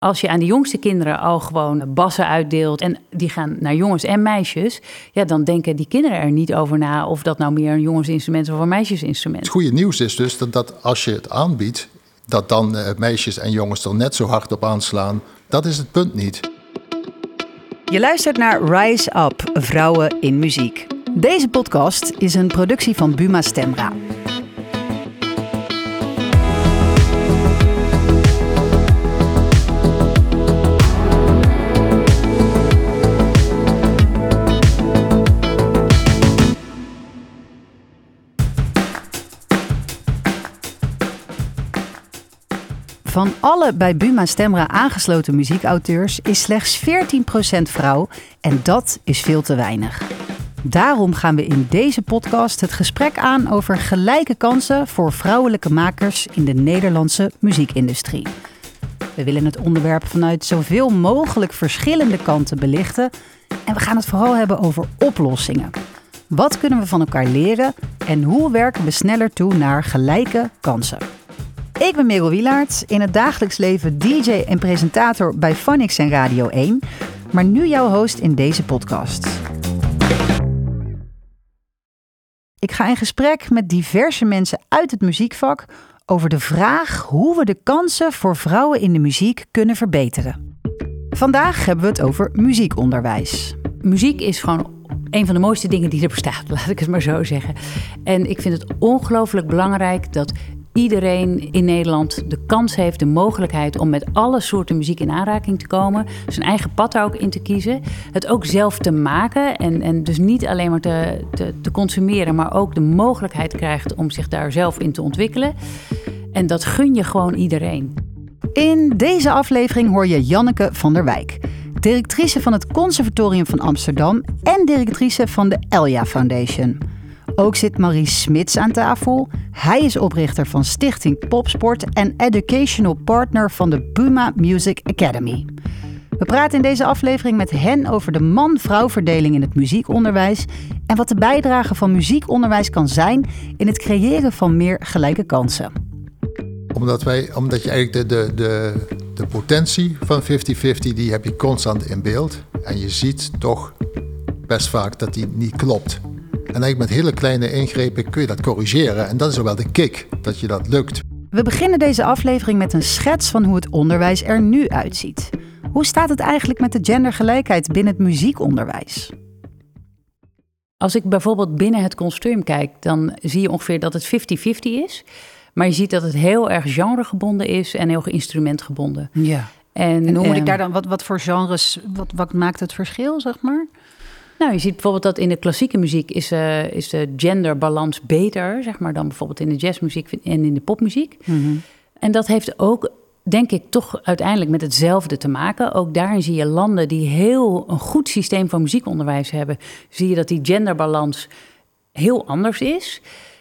Als je aan de jongste kinderen al gewoon bassen uitdeelt en die gaan naar jongens en meisjes, ja, dan denken die kinderen er niet over na of dat nou meer een jongensinstrument is of een meisjesinstrument. Het goede nieuws is dus dat, dat als je het aanbiedt, dat dan eh, meisjes en jongens er net zo hard op aanslaan. Dat is het punt niet. Je luistert naar Rise Up, Vrouwen in Muziek. Deze podcast is een productie van Buma Stemra. Van alle bij Buma Stemra aangesloten muziekauteurs is slechts 14% vrouw en dat is veel te weinig. Daarom gaan we in deze podcast het gesprek aan over gelijke kansen voor vrouwelijke makers in de Nederlandse muziekindustrie. We willen het onderwerp vanuit zoveel mogelijk verschillende kanten belichten en we gaan het vooral hebben over oplossingen. Wat kunnen we van elkaar leren en hoe werken we sneller toe naar gelijke kansen? Ik ben Merel Wielaert, in het dagelijks leven DJ en presentator bij Phonics en Radio 1, maar nu jouw host in deze podcast. Ik ga in gesprek met diverse mensen uit het muziekvak over de vraag hoe we de kansen voor vrouwen in de muziek kunnen verbeteren. Vandaag hebben we het over muziekonderwijs. Muziek is gewoon een van de mooiste dingen die er bestaat, laat ik het maar zo zeggen. En ik vind het ongelooflijk belangrijk dat iedereen in Nederland de kans heeft, de mogelijkheid om met alle soorten muziek in aanraking te komen. Zijn eigen pad daar ook in te kiezen. Het ook zelf te maken en, en dus niet alleen maar te, te, te consumeren, maar ook de mogelijkheid krijgt om zich daar zelf in te ontwikkelen. En dat gun je gewoon iedereen. In deze aflevering hoor je Janneke van der Wijk, directrice van het Conservatorium van Amsterdam en directrice van de Elja Foundation. Ook zit Marie Smits aan tafel. Hij is oprichter van Stichting Popsport en educational partner van de Puma Music Academy. We praten in deze aflevering met hen over de man-vrouw verdeling in het muziekonderwijs en wat de bijdrage van muziekonderwijs kan zijn in het creëren van meer gelijke kansen. Omdat, wij, omdat je eigenlijk de, de, de, de potentie van 50-50, die heb je constant in beeld. En je ziet toch best vaak dat die niet klopt. En eigenlijk met hele kleine ingrepen kun je dat corrigeren. En dat is ook wel de kick, dat je dat lukt. We beginnen deze aflevering met een schets van hoe het onderwijs er nu uitziet. Hoe staat het eigenlijk met de gendergelijkheid binnen het muziekonderwijs? Als ik bijvoorbeeld binnen het consortium kijk, dan zie je ongeveer dat het 50-50 is. Maar je ziet dat het heel erg genregebonden is en heel instrumentgebonden. Ja. En, en hoe moet ik daar dan, wat, wat voor genres, wat, wat maakt het verschil, zeg maar? Nou, je ziet bijvoorbeeld dat in de klassieke muziek is, uh, is de genderbalans beter, zeg maar, dan bijvoorbeeld in de jazzmuziek en in de popmuziek. Mm En dat heeft ook, denk ik, toch uiteindelijk met hetzelfde te maken. Ook daarin zie je landen die heel een goed systeem van muziekonderwijs hebben, zie je dat die genderbalans heel anders is.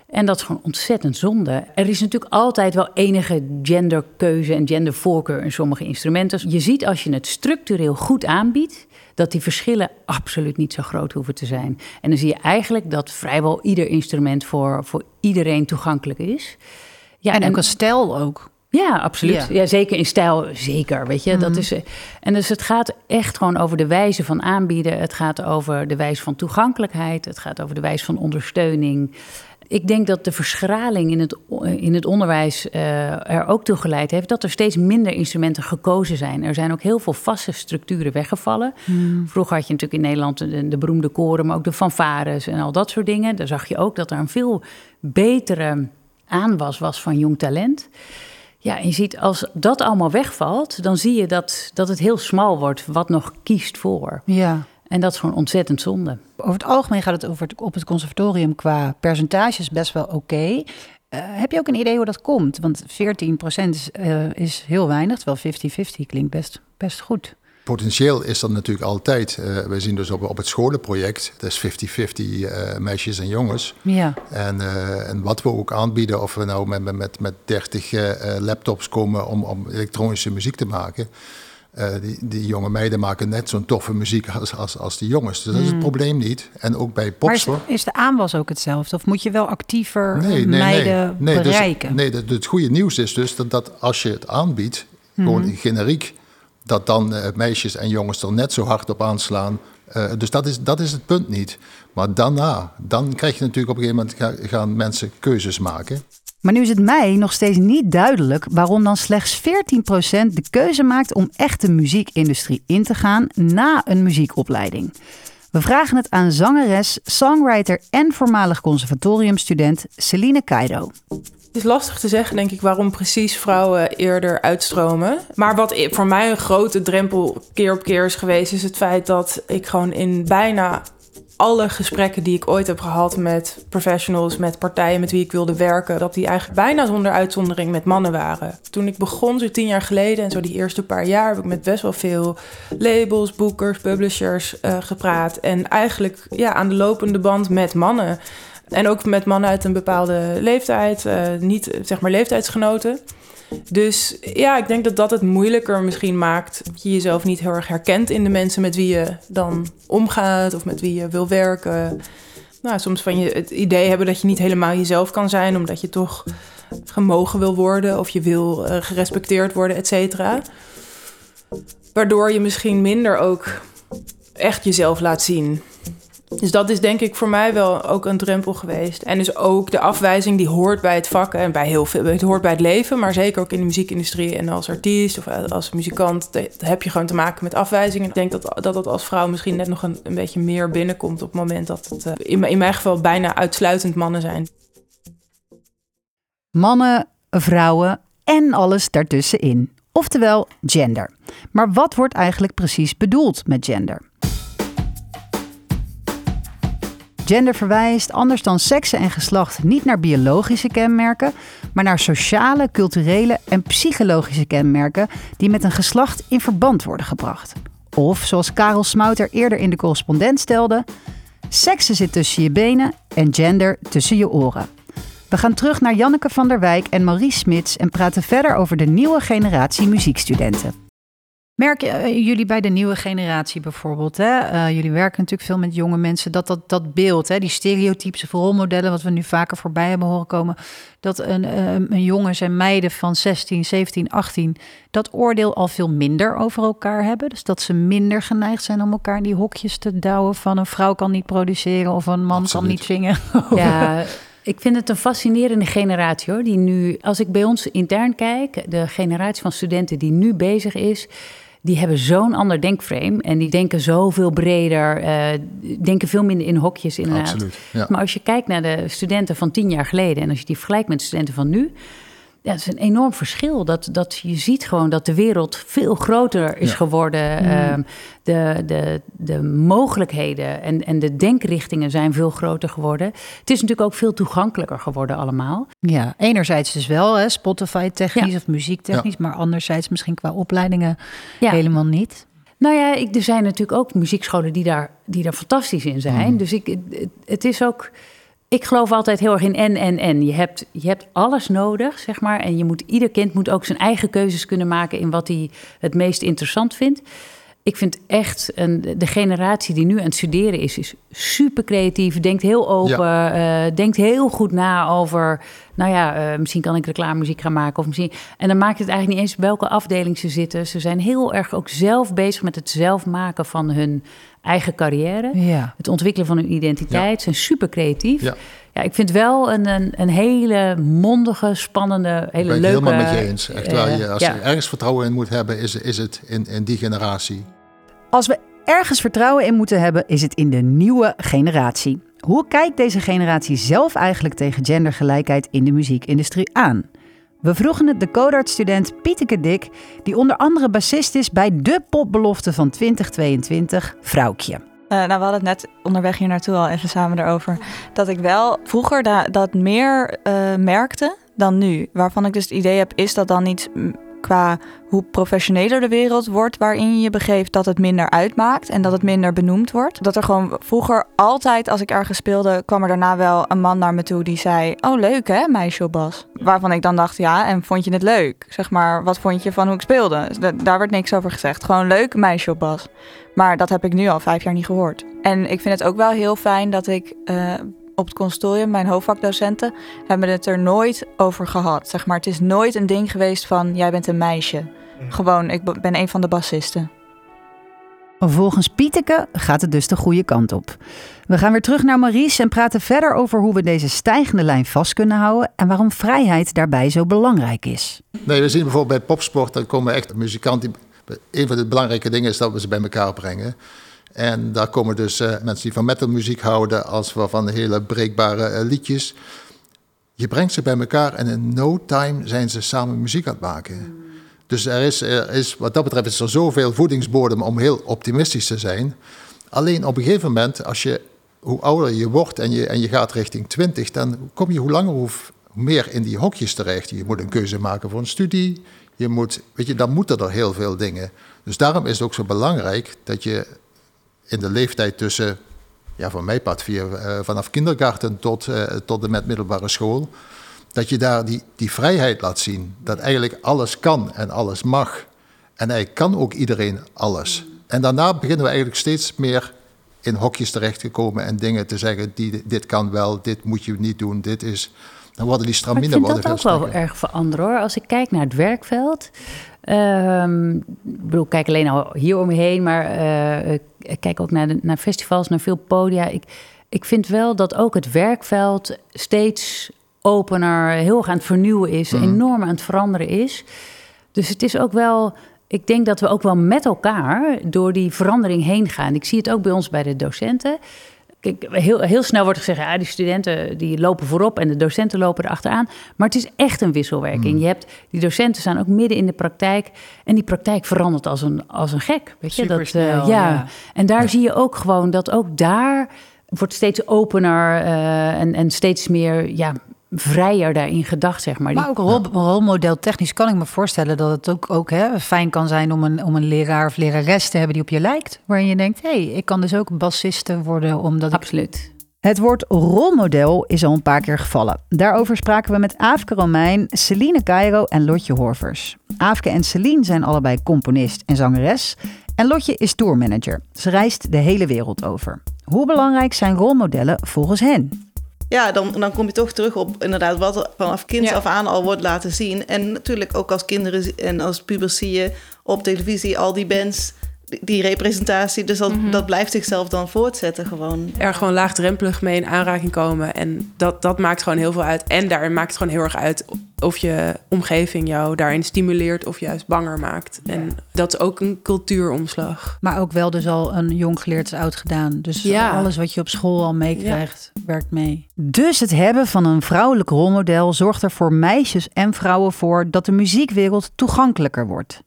En dat is gewoon ontzettend zonde. Er is natuurlijk altijd wel enige genderkeuze en gendervoorkeur in sommige instrumenten. Je ziet als je het structureel goed aanbiedt, dat die verschillen absoluut niet zo groot hoeven te zijn. En dan zie je eigenlijk dat vrijwel ieder instrument voor, voor iedereen toegankelijk is. Ja, en, ook een stijl ook. Ja, absoluut. Ja. zeker in stijl, zeker. Weet je, dat mhm. is. En dus het gaat echt gewoon over de wijze van aanbieden. Het gaat over de wijze van toegankelijkheid. Het gaat over de wijze van ondersteuning. Ik denk dat de verschraling in het, in het onderwijs uh, er ook toe geleid heeft dat er steeds minder instrumenten gekozen zijn. Er zijn ook heel veel vaste structuren weggevallen. Hmm. Vroeger had je natuurlijk in Nederland de, de, beroemde koren, maar ook de fanfares en al dat soort dingen. Daar zag je ook dat er een veel betere aanwas was van jong talent. Ja, en je ziet als dat allemaal wegvalt, dan zie je dat, dat het heel smal wordt wat nog kiest voor. Ja. En dat is gewoon ontzettend zonde. Over het algemeen gaat het over op het conservatorium qua percentages best wel oké. Eh, heb je ook een idee hoe dat komt? Want 14% is, uh, is heel weinig, terwijl 50-50 klinkt best, best goed. Potentieel is dat natuurlijk altijd. Uh, we zien dus op, op het scholenproject, dat is 50-50 meisjes en jongens. Ja. En, en wat we ook aanbieden, of we nou met, met, met 30 laptops komen om, om elektronische muziek te maken die, die, jonge meiden maken net zo'n toffe muziek als, als, als die jongens. Dus dat is het hmm. probleem niet. En ook bij. Maar is, de aanwas ook hetzelfde? Of moet je wel actiever nee, nee, meiden nee, nee, dus- bereiken? nee, het, het goede nieuws is dus dat, dat als je het aanbiedt, gewoon hmm. generiek, dat dan meisjes en jongens er net zo hard op aanslaan. dus dat is, dat is het punt niet. Maar daarna, dan krijg je natuurlijk op een gegeven moment gaan mensen keuzes maken. Maar nu is het mij nog steeds niet duidelijk waarom dan slechts 14% de keuze maakt om echt de muziekindustrie in te gaan na een muziekopleiding. We vragen het aan zangeres, songwriter en voormalig conservatoriumstudent Celine Kaido. Is lastig te zeggen, denk ik, waarom precies vrouwen eerder uitstromen. Maar wat voor mij een grote drempel keer op keer is geweest, is het feit dat ik gewoon in bijna alle gesprekken die ik ooit heb gehad met professionals, met partijen met wie ik wilde werken, dat die eigenlijk bijna zonder uitzondering met mannen waren. Toen ik begon, zo tien jaar geleden, en zo die eerste paar jaar, heb ik met best wel veel labels, boekers, publishers uh, gepraat. En eigenlijk ja, aan de lopende band met mannen. En ook met mannen uit een bepaalde leeftijd, uh, niet zeg maar leeftijdsgenoten. Dus ja, ik denk dat dat het moeilijker misschien maakt. Dat je jezelf niet heel erg herkent in de mensen met wie je dan omgaat of met wie je wil werken. Nou, soms van je het idee hebben dat je niet helemaal jezelf kan zijn, omdat je toch gemogen wil worden of je wil uh, gerespecteerd worden, et cetera. Waardoor je misschien minder ook echt jezelf laat zien. Dus dat is denk ik voor mij wel ook een drempel geweest. En dus ook de afwijzing die hoort bij het vak en bij heel veel, het hoort bij het leven, maar zeker ook in de muziekindustrie en als artiest of als muzikant heb je gewoon te maken met afwijzingen. Ik denk dat dat, dat als vrouw misschien net nog een, beetje meer binnenkomt op het moment dat het uh, in, in mijn geval bijna uitsluitend mannen zijn. Mannen, vrouwen en alles daartussenin. Oftewel gender. Maar wat wordt eigenlijk precies bedoeld met gender? Gender verwijst, anders dan seksen en geslacht, niet naar biologische kenmerken, maar naar sociale, culturele en psychologische kenmerken die met een geslacht in verband worden gebracht. Of, zoals Karel Smouter eerder in de correspondent stelde, seksen zit tussen je benen en gender tussen je oren. We gaan terug naar Janneke van der Wijk en Marie Smits en praten verder over de nieuwe generatie muziekstudenten. Merken uh, jullie bij de nieuwe generatie bijvoorbeeld? Hè? Uh, jullie werken natuurlijk veel met jonge mensen. Dat dat, dat beeld, hè, die stereotypische rolmodellen, wat we nu vaker voorbij hebben horen komen. Dat een, uh, een jongens en meiden van 16, 17, 18 dat oordeel al veel minder over elkaar hebben. Dus dat ze minder geneigd zijn om elkaar in die hokjes te douwen van een vrouw kan niet produceren of een man Absoluut. kan niet zingen. Ja, ik vind het een fascinerende generatie hoor. Die nu, als ik bij ons intern kijk, de generatie van studenten die nu bezig is die hebben zo'n ander denkframe. En die denken zoveel breder, uh, denken veel minder in hokjes inderdaad. Absoluut, ja. Maar als je kijkt naar de studenten van tien jaar geleden... en als je die vergelijkt met de studenten van nu... Ja, het is een enorm verschil. Dat, dat je ziet gewoon dat de wereld veel groter is geworden. Mm. Ehm, de, de, de mogelijkheden en, en de denkrichtingen zijn veel groter geworden. Het is natuurlijk ook veel toegankelijker geworden allemaal. Ja, enerzijds dus wel, hè, Spotify technisch of muziektechnisch, maar anderzijds misschien qua opleidingen helemaal niet. Nou ja, ik, er zijn natuurlijk ook muziekscholen die daar, die daar fantastisch in zijn. Mm. Dus ik, het is ook ik geloof altijd heel erg in en, en, en. Je hebt, je hebt alles nodig, zeg maar. En je moet, ieder kind moet ook zijn eigen keuzes kunnen maken in wat hij het meest interessant vindt. Ik vind echt een, de generatie die nu aan het studeren is, is super creatief. Denkt heel open. Ja. Uh, denkt heel goed na over. Nou ja, uh, misschien kan ik reclamemuziek gaan maken. Of misschien, en dan maakt het eigenlijk niet eens welke afdeling ze zitten. Ze zijn heel erg ook zelf bezig met het zelf maken van hun eigen carrière. Ja. Het ontwikkelen van hun identiteit. Zijn super creatief. Ja. ja, ik vind wel een, een, een hele mondige, spannende, hele ben leuke... Ik helemaal met je eens. Echt waar, je, als je ergens vertrouwen in moet hebben, is, is het in, in die generatie. Als we ergens vertrouwen in moeten hebben, is het in de nieuwe generatie. Hoe kijkt deze generatie zelf eigenlijk tegen gendergelijkheid in de muziekindustrie aan? We vroegen het de codarts-student Pieteke Dik, die onder andere bassist is bij de popbelofte van 2022, Vrouwtje. Uh, nou, we hadden het net onderweg hier naartoe al even samen erover. Dat ik wel vroeger da dat meer uh, merkte dan nu. Waarvan ik dus het idee heb, is dat dan niet qua hoe professioneler de wereld wordt waarin je je begeeft, dat het minder uitmaakt en dat het minder benoemd wordt. Dat er gewoon vroeger altijd, als ik ergens speelde, kwam er daarna wel een man naar me toe die zei: Oh, leuk hè, meisje op bas. Waarvan ik dan dacht: Ja, en vond je het leuk? Zeg maar, wat vond je van hoe ik speelde? Daar werd niks over gezegd. Gewoon leuk, meisje op bas. Maar dat heb ik nu al vijf jaar niet gehoord. En ik vind het ook wel heel fijn dat ik. Uh, op het consortium, mijn hoofdvakdocenten, hebben het er nooit over gehad. Zeg maar, het is nooit een ding geweest van jij bent een meisje. Gewoon, ik ben een van de bassisten. Volgens Pieteke gaat het dus de goede kant op. We gaan weer terug naar Maries en praten verder over hoe we deze stijgende lijn vast kunnen houden en waarom vrijheid daarbij zo belangrijk is. Nee, we zien bijvoorbeeld bij popsport, dan komen echt muzikanten. Een van de belangrijke dingen is dat we ze bij elkaar brengen. En daar komen dus uh, mensen die van metalmuziek houden, als we van hele breekbare uh, liedjes. Je brengt ze bij elkaar en in no time zijn ze samen muziek aan het maken. Dus er is, er is, wat dat betreft is er zoveel voedingsbodem om heel optimistisch te zijn. Alleen op een gegeven moment, als je, hoe ouder je wordt en je, en je gaat richting 20, dan kom je hoe langer hoe meer in die hokjes terecht. Je moet een keuze maken voor een studie. Je moet, weet je, dan moeten er heel veel dingen. Dus daarom is het ook zo belangrijk dat je in de leeftijd tussen, ja, van mij pad via, uh, vanaf kindergarten tot, uh, tot de met middelbare school, dat je daar die, die vrijheid laat zien. Dat eigenlijk alles kan en alles mag. En eigenlijk kan ook iedereen alles. En daarna beginnen we eigenlijk steeds meer in hokjes terecht te komen en dingen te zeggen, die, dit kan wel, dit moet je niet doen, dit is... Dan worden die stramine worden Ik vind dat ook wel erg veranderen hoor. Als ik kijk naar het werkveld, Um, ik bedoel, ik kijk alleen al hier om me heen, maar uh, ik kijk ook naar, de, naar festivals, naar veel podia. Ik, ik vind wel dat ook het werkveld steeds opener, heel erg aan het vernieuwen is, mhm. enorm aan het veranderen is. Dus het is ook wel, ik denk dat we ook wel met elkaar door die verandering heen gaan. Ik zie het ook bij ons bij de docenten. Kijk, heel, heel snel wordt gezegd, ja, die studenten die lopen voorop en de docenten lopen erachteraan. Maar het is echt een wisselwerking. Mm. Je hebt, die docenten staan ook midden in de praktijk. En die praktijk verandert als een, als een gek. Weet je? dat, uh, ja. En daar zie je ook gewoon dat ook daar wordt steeds opener uh, en, en steeds meer ja, vrijer daarin gedacht, zeg maar. Maar ook rol, rolmodel technisch kan ik me voorstellen dat het ook, ook hè, fijn kan zijn om een, om een leraar of lerares te hebben die op je lijkt. Waarin je denkt, hé, hey, ik kan dus ook bassiste worden omdat Absoluut. Het woord rolmodel is al een paar keer gevallen. Daarover spraken we met Aafke Romein, Celine Cairo en Lotje Horvers. Aafke en Celine zijn allebei componist en zangeres. En Lotje is tourmanager. Ze reist de hele wereld over. Hoe belangrijk zijn rolmodellen volgens hen? Ja, dan, dan kom je toch terug op inderdaad wat vanaf kind af aan al wordt laten zien. En natuurlijk ook als kinderen en als pubers zie je op televisie al die bands die representatie. Dus dat, mhm. dat blijft zichzelf dan voortzetten gewoon. Er gewoon laagdrempelig mee in aanraking komen. En dat, dat maakt gewoon heel veel uit. En daarin maakt het gewoon heel erg uit of je omgeving jou daarin stimuleert of juist banger maakt. En dat is ook een cultuuromslag. Maar ook wel dus al een jong geleerd is oud gedaan. Dus ja. alles wat je op school al meekrijgt, werkt mee. Dus het hebben van een vrouwelijk rolmodel zorgt er voor meisjes en vrouwen voor dat de muziekwereld toegankelijker wordt.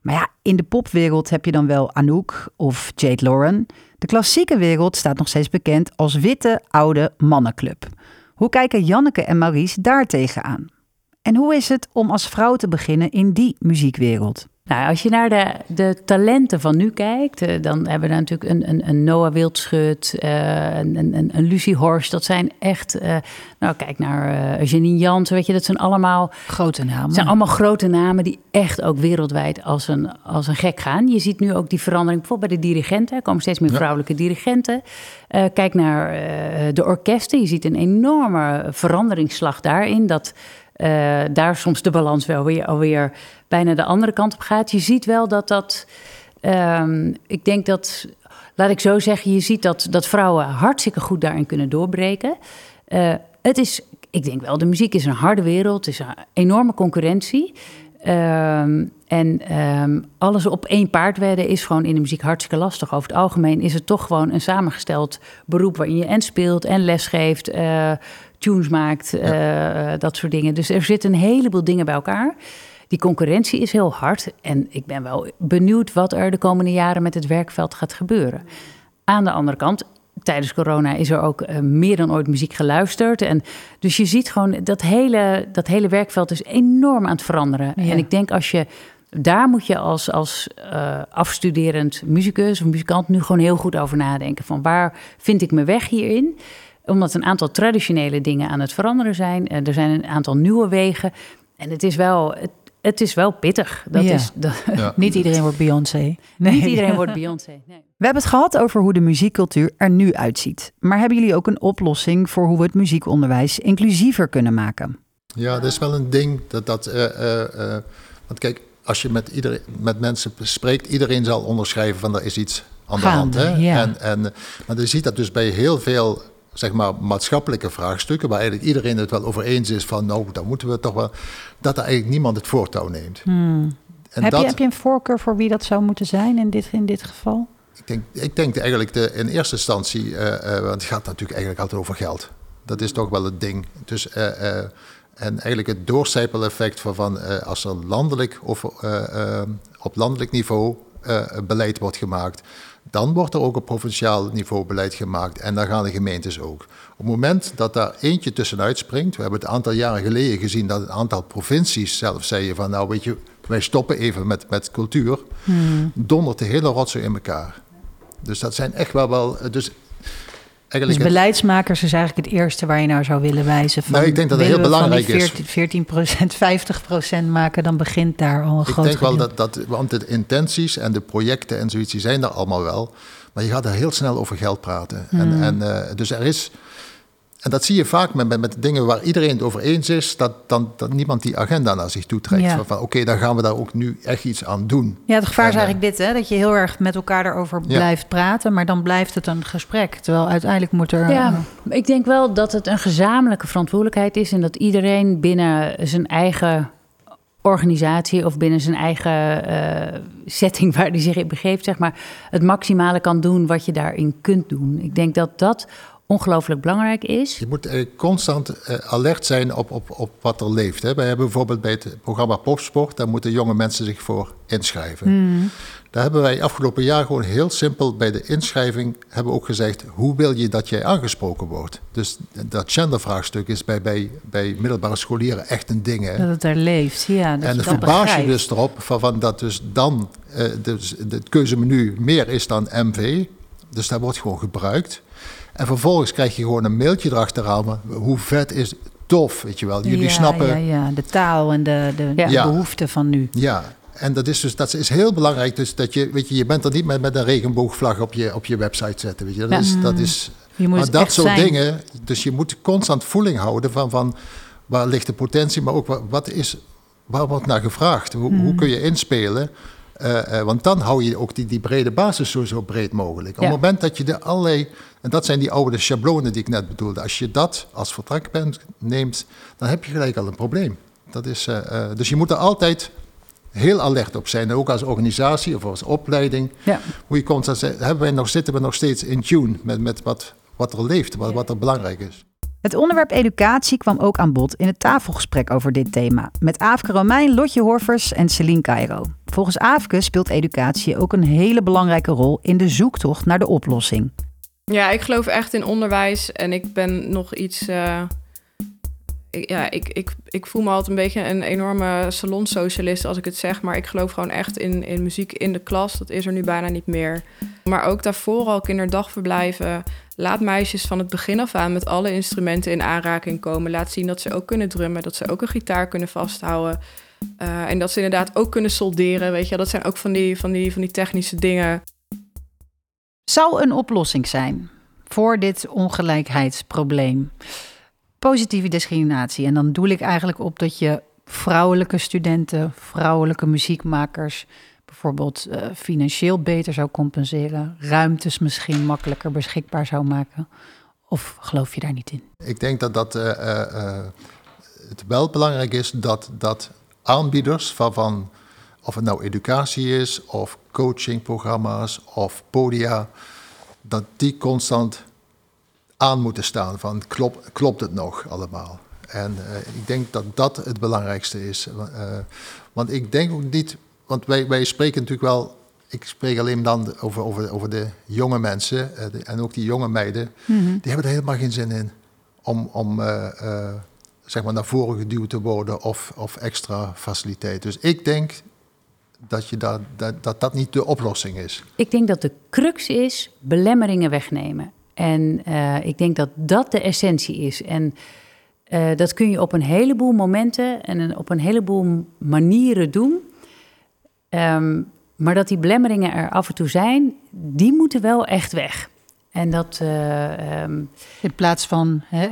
Maar ja, in de popwereld heb je dan wel Anouk of Jade Lauren. De klassieke wereld staat nog steeds bekend als witte, oude mannenclub. Hoe kijken Janneke en Maurice daar tegenaan? En hoe is het om als vrouw te beginnen in die muziekwereld? Nou, als je naar de, de talenten van nu kijkt, eh, dan hebben we natuurlijk een, een, een Noah Wildschut, uh, een, een, een Lucie Horst. Dat zijn echt, uh, nou kijk naar Janine Jansen, weet je, dat zijn allemaal... Grote namen. zijn allemaal grote namen die echt ook wereldwijd als een, als een gek gaan. Je ziet nu ook die verandering bijvoorbeeld bij de dirigenten. Er komen steeds meer vrouwelijke dirigenten. kijk naar de orkesten. Je ziet een enorme veranderingsslag daarin. Dat uh, daar soms de balans wel weer alweer bijna de andere kant op gaat. Je ziet wel dat dat. Um, ik denk dat. Laat ik zo zeggen, je ziet dat, dat vrouwen hartstikke goed daarin kunnen doorbreken. Uh, het is, ik denk wel, de muziek is een harde wereld. Het is een enorme concurrentie. Um, en um, alles op één paard wedden is gewoon in de muziek hartstikke lastig. Over het algemeen is het toch gewoon een samengesteld beroep waarin je en speelt en lesgeeft. Uh, tunes maakt, uh, dat soort dingen. Dus er zitten een heleboel dingen bij elkaar. Die concurrentie is heel hard. En ik ben wel benieuwd wat er de komende jaren met het werkveld gaat gebeuren. Aan de andere kant, tijdens corona is er ook uh, meer dan ooit muziek geluisterd. En dus je ziet gewoon dat hele, dat hele werkveld is enorm aan het veranderen. En ik denk als je. Daar moet je als, als uh, afstuderend muzikus of muzikant nu gewoon heel goed over nadenken. Van waar vind ik mijn weg hierin? Omdat een aantal traditionele dingen aan het veranderen zijn. Eh, er zijn een aantal nieuwe wegen. En het is wel, het, het is wel pittig. Dat is, dat, Niet iedereen wordt Beyoncé. Nee. Niet iedereen wordt Beyoncé. Nee. We hebben het gehad over hoe de muziekcultuur er nu uitziet. Maar hebben jullie ook een oplossing voor hoe we het muziekonderwijs inclusiever kunnen maken? Ja, dat is wel een ding. Dat, dat, uh, uh, want kijk, als je met, iedereen, met mensen spreekt, iedereen zal onderschrijven van er is iets aan de Gaande, hand. Hè? ja. En, en, maar je ziet dat dus bij heel veel zeg maar, maatschappelijke vraagstukken, waar eigenlijk iedereen het wel over eens is van nou, dan moeten we toch wel, dat er eigenlijk niemand het voortouw neemt. En heb, dat, je, heb je een voorkeur voor wie dat zou moeten zijn in dit, in dit geval? Ik denk, ik denk eigenlijk de, in eerste instantie, eh, eh, want het gaat natuurlijk eigenlijk altijd over geld. Dat is toch wel het ding. Dus, eh, en eigenlijk het doorcijpeleffect van, van als er landelijk of op landelijk niveau beleid wordt gemaakt, dan wordt er ook op provinciaal niveau beleid gemaakt. En dan gaan de gemeentes ook. Op het moment dat daar eentje tussenuit springt, we hebben het een aantal jaren geleden gezien dat een aantal provincies zelf zeiden van nou weet je, wij stoppen even met, met cultuur, dondert de hele rotzooi in elkaar. Dus dat zijn echt wel wel. Dus Dus beleidsmakers is eigenlijk het eerste waar je naar zou willen wijzen. Van, Nou, ik denk dat het willen heel we van belangrijk die is. 14, 14 procent, 50 procent maken, dan begint daar al een ik groot denk wel dat, dat. Want de intenties en de projecten en zoiets, die zijn er allemaal wel. Maar je gaat er heel snel over geld praten. Hmm. En, en, eh, dus er is. En dat zie je vaak met, met, met dingen waar iedereen het over eens is, dat, dan, dat niemand die agenda naar zich toe trekt. Ja. Van, van, Oké, dan gaan we daar ook nu echt iets aan doen. Ja, het gevaar is En, eh, eigenlijk dit, hè? dat je heel erg met elkaar daarover Ja. blijft praten, maar dan blijft het een gesprek. Terwijl uiteindelijk moet er... Ja, ik denk wel dat het een gezamenlijke verantwoordelijkheid is en dat iedereen binnen zijn eigen organisatie of binnen zijn eigen eh, setting waar hij zich in begeeft, zeg maar, het maximale kan doen wat je daarin kunt doen. Ik denk dat dat ongelooflijk belangrijk is. Je moet eh, constant eh, alert zijn op, op, op wat er leeft. Hè. Wij hebben bijvoorbeeld bij het programma Popsport, daar moeten jonge mensen zich voor inschrijven. Daar hebben wij afgelopen jaar gewoon heel simpel bij de inschrijving hebben we ook gezegd, hoe wil je dat jij aangesproken wordt? Dus dat gendervraagstuk is bij, bij, bij middelbare scholieren echt een ding. Hè. Dat het er leeft, ja. Dat En het dat verbaas je dus erop van, van dat dus dan eh dus het keuzemenu meer is dan MV. Dus dat wordt gewoon gebruikt. En vervolgens krijg je gewoon een mailtje erachteraan. Hoe vet is tof, weet je wel. Jullie ja, snappen. Ja, ja, de taal en de, de, de behoeften van nu. Ja, en dat is dus dat is heel belangrijk. Dus dat je, weet je, je bent er niet met, met een regenboogvlag op je, op je website zetten. Weet je. Dat, Ja. is, dat is. Je moet Maar dat soort zijn. dingen. Dus je moet constant voeling houden van, van waar ligt de potentie, maar ook wat, wat is, waar wordt naar gevraagd? Hoe, hoe kun je inspelen? Eh, eh, want dan hou je ook die, die brede basis zo, zo breed mogelijk. Op het moment dat je de allerlei, en dat zijn die oude schablonen die ik net bedoelde, als je dat als vertrekpunt neemt, dan heb je gelijk al een probleem. Dat is, eh, eh, dus je moet er altijd heel alert op zijn, ook als organisatie of als opleiding. Ja. Hoe je zegt, hebben wij nog, zitten we nog steeds in tune met, met wat, wat er leeft, wat, wat er belangrijk is. Het onderwerp educatie kwam ook aan bod in het tafelgesprek over dit thema. Met Aafke Romein, Lotje Horvers en Celine Cairo. Volgens Aafke speelt educatie ook een hele belangrijke rol in de zoektocht naar de oplossing. Ja, ik geloof echt in onderwijs en ik ben nog iets. eh, ja, ik, ik, ik voel me altijd een beetje een enorme salonsocialist als ik het zeg, maar ik geloof gewoon echt in, in muziek in de klas. Dat is er nu bijna niet meer. Maar ook daarvoor al kinderdagverblijven. Laat meisjes van het begin af aan met alle instrumenten in aanraking komen. Laat zien dat ze ook kunnen drummen, dat ze ook een gitaar kunnen vasthouden. Eh, en dat ze inderdaad ook kunnen solderen. Weet je, dat zijn ook van die, van die, van die technische dingen. Zou een oplossing zijn voor dit ongelijkheidsprobleem? Positieve discriminatie. En dan doel ik eigenlijk op dat je vrouwelijke studenten, vrouwelijke muziekmakers bijvoorbeeld eh, financieel beter zou compenseren, ruimtes misschien makkelijker beschikbaar zou maken. Of geloof je daar niet in? Ik denk dat, dat eh, eh, het wel belangrijk is dat, dat aanbieders van, of het nou educatie is, of coachingprogramma's, of podia, dat die constant aan moeten staan van klop, klopt het nog allemaal? En eh, ik denk dat dat het belangrijkste is. Eh, want ik denk ook niet, want wij, wij spreken natuurlijk wel, ik spreek alleen dan over, over, over de jonge mensen eh, de- en ook die jonge meiden, die hebben er helemaal geen zin in om, om zeg maar naar voren geduwd te worden of, of extra faciliteit. Dus ik denk dat, je dat, dat, dat dat niet de oplossing is. Ik denk dat de crux is belemmeringen wegnemen. En eh, ik denk dat dat de essentie is. En eh, dat kun je op een heleboel momenten en op een heleboel manieren doen. Ehm, maar dat die belemmeringen er af en toe zijn, die moeten wel echt weg. En dat. eh, ehm, In plaats van, hè,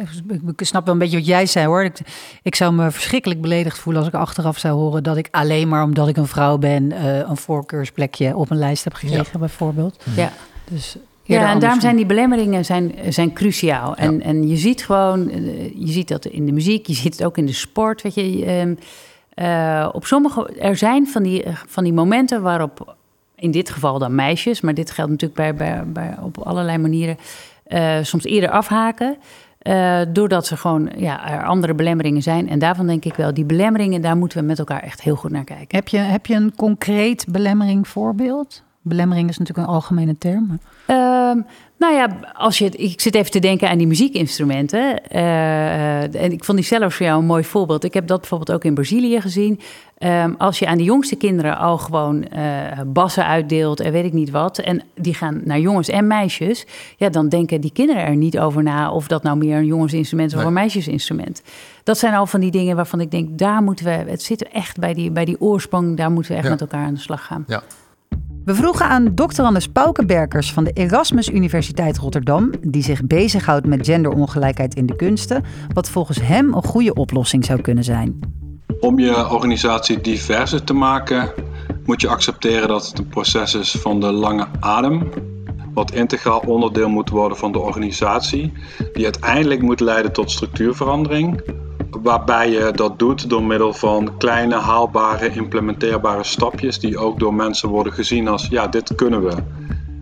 ik, snap wel een beetje wat jij zei hoor. Ik, ik zou me verschrikkelijk beledigd voelen als ik achteraf zou horen dat ik alleen maar omdat ik een vrouw ben eh, een voorkeursplekje op een lijst heb gekregen, bijvoorbeeld. ja. Dus Ja, en daarom zijn die belemmeringen zijn, zijn cruciaal. En, en je ziet gewoon, eh, je ziet dat in de muziek, je ziet het ook in de sport. Weet je, ehm, eh, op sommige, er zijn van die, van die momenten waarop, in dit geval dan meisjes, maar dit geldt natuurlijk bij, bij, bij, op allerlei manieren, eh, soms eerder afhaken. eh, doordat ze gewoon, ja, er andere belemmeringen zijn. En daarvan denk ik wel, die belemmeringen, daar moeten we met elkaar echt heel goed naar kijken. Heb je, heb je een concreet belemmering voorbeeld? Belemmering is natuurlijk een algemene term. Ehm, nou ja, als je, het- ik zit even te denken aan die muziekinstrumenten. Eh, en ik vond die zelfs voor jou een mooi voorbeeld. Ik heb dat bijvoorbeeld ook in Brazilië gezien. Ehm, als je aan de jongste kinderen al gewoon eh, bassen uitdeelt en weet ik niet wat. En die gaan naar jongens en meisjes. Ja, dan denken die kinderen er niet over na of dat nou meer een jongensinstrument is of een meisjesinstrument. Dat zijn al van die dingen waarvan ik denk, daar moeten we, het zit echt bij die, bij die oorsprong, daar moeten we echt Ja. met elkaar aan de slag gaan. Ja. We vroegen aan Dr. Anders Paukenberkers van de Erasmus Universiteit Rotterdam, die zich bezighoudt met genderongelijkheid in de kunsten, wat volgens hem een goede oplossing zou kunnen zijn. Om je organisatie diverser te maken, moet je accepteren dat het een proces is van de lange adem. Wat integraal onderdeel moet worden van de organisatie, die uiteindelijk moet leiden tot structuurverandering. Waarbij je dat doet door middel van kleine, haalbare, implementeerbare stapjes, die ook door mensen worden gezien als: ja, dit kunnen we.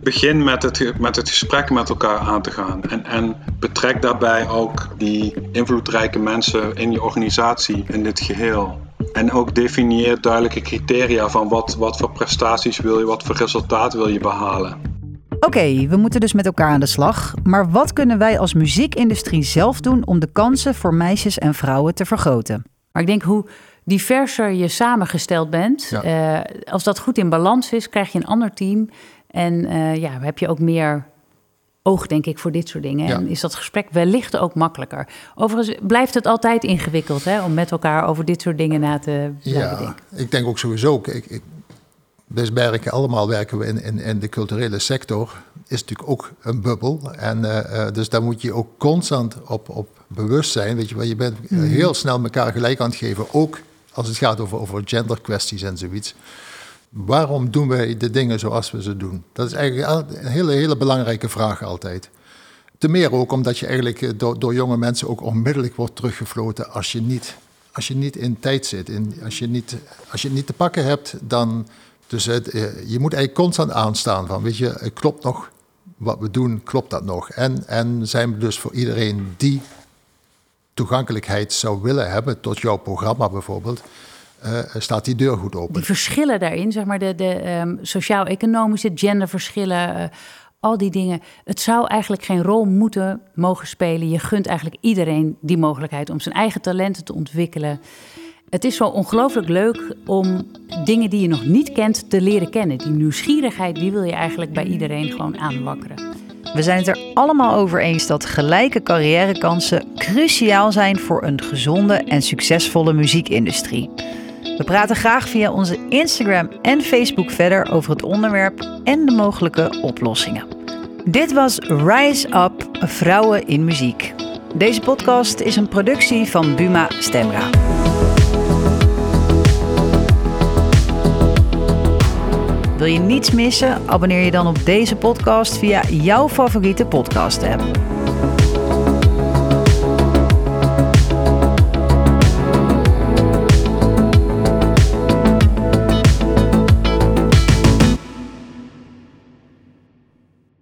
Begin met het, met het gesprek met elkaar aan te gaan. En, en betrek daarbij ook die invloedrijke mensen in je organisatie in dit geheel. En ook definieer duidelijke criteria van wat, wat voor prestaties wil je, wat voor resultaat wil je behalen. Oké, we moeten dus met elkaar aan de slag. Maar wat kunnen wij als muziekindustrie zelf doen om de kansen voor meisjes en vrouwen te vergroten? Maar ik denk hoe diverser je samengesteld bent, Ja. eh, als dat goed in balans is, krijg je een ander team. En eh, ja, heb je ook meer oog, denk ik, voor dit soort dingen. Ja. En is dat gesprek wellicht ook makkelijker. Overigens blijft het altijd ingewikkeld hè, om met elkaar over dit soort dingen na te blijven Ja, denken. ik denk ook sowieso. Ik, ik, dus werken allemaal werken we in, in, in de culturele sector. Is natuurlijk ook een bubbel. En eh, eh, dus daar moet je ook constant op, op bewust zijn. Weet je wel, je bent eh, heel snel elkaar gelijk aan het geven. Ook als het gaat over, over genderkwesties en zoiets. Waarom doen wij de dingen zoals we ze doen? Dat is eigenlijk een hele, hele belangrijke vraag altijd. Te meer ook omdat je eigenlijk door, door jonge mensen ook onmiddellijk wordt teruggefloten als je niet, als je niet in tijd zit. In, als, je niet, als je het niet te pakken hebt, dan. Dus eh, je moet eigenlijk constant aanstaan van, weet je, eh, klopt nog wat we doen, klopt dat nog? En, en zijn we dus voor iedereen die toegankelijkheid zou willen hebben tot jouw programma bijvoorbeeld, eh, staat die deur goed open. Die verschillen daarin, zeg maar, de, de ehm, sociaal-economische genderverschillen, eh, al die dingen. Het zou eigenlijk geen rol moeten mogen spelen. Je gunt eigenlijk iedereen die mogelijkheid om zijn eigen talenten te ontwikkelen. Het is zo ongelooflijk leuk om dingen die je nog niet kent te leren kennen. Die nieuwsgierigheid, die wil je eigenlijk bij iedereen gewoon aanwakkeren. We zijn het er allemaal over eens dat gelijke carrièrekansen cruciaal zijn voor een gezonde en succesvolle muziekindustrie. We praten graag via onze Instagram en Facebook verder over het onderwerp en de mogelijke oplossingen. Dit was Rise Up Vrouwen in Muziek. Deze podcast is een productie van Buma Stemra. Wil je niets missen? Abonneer je dan op deze podcast via jouw favoriete podcast app.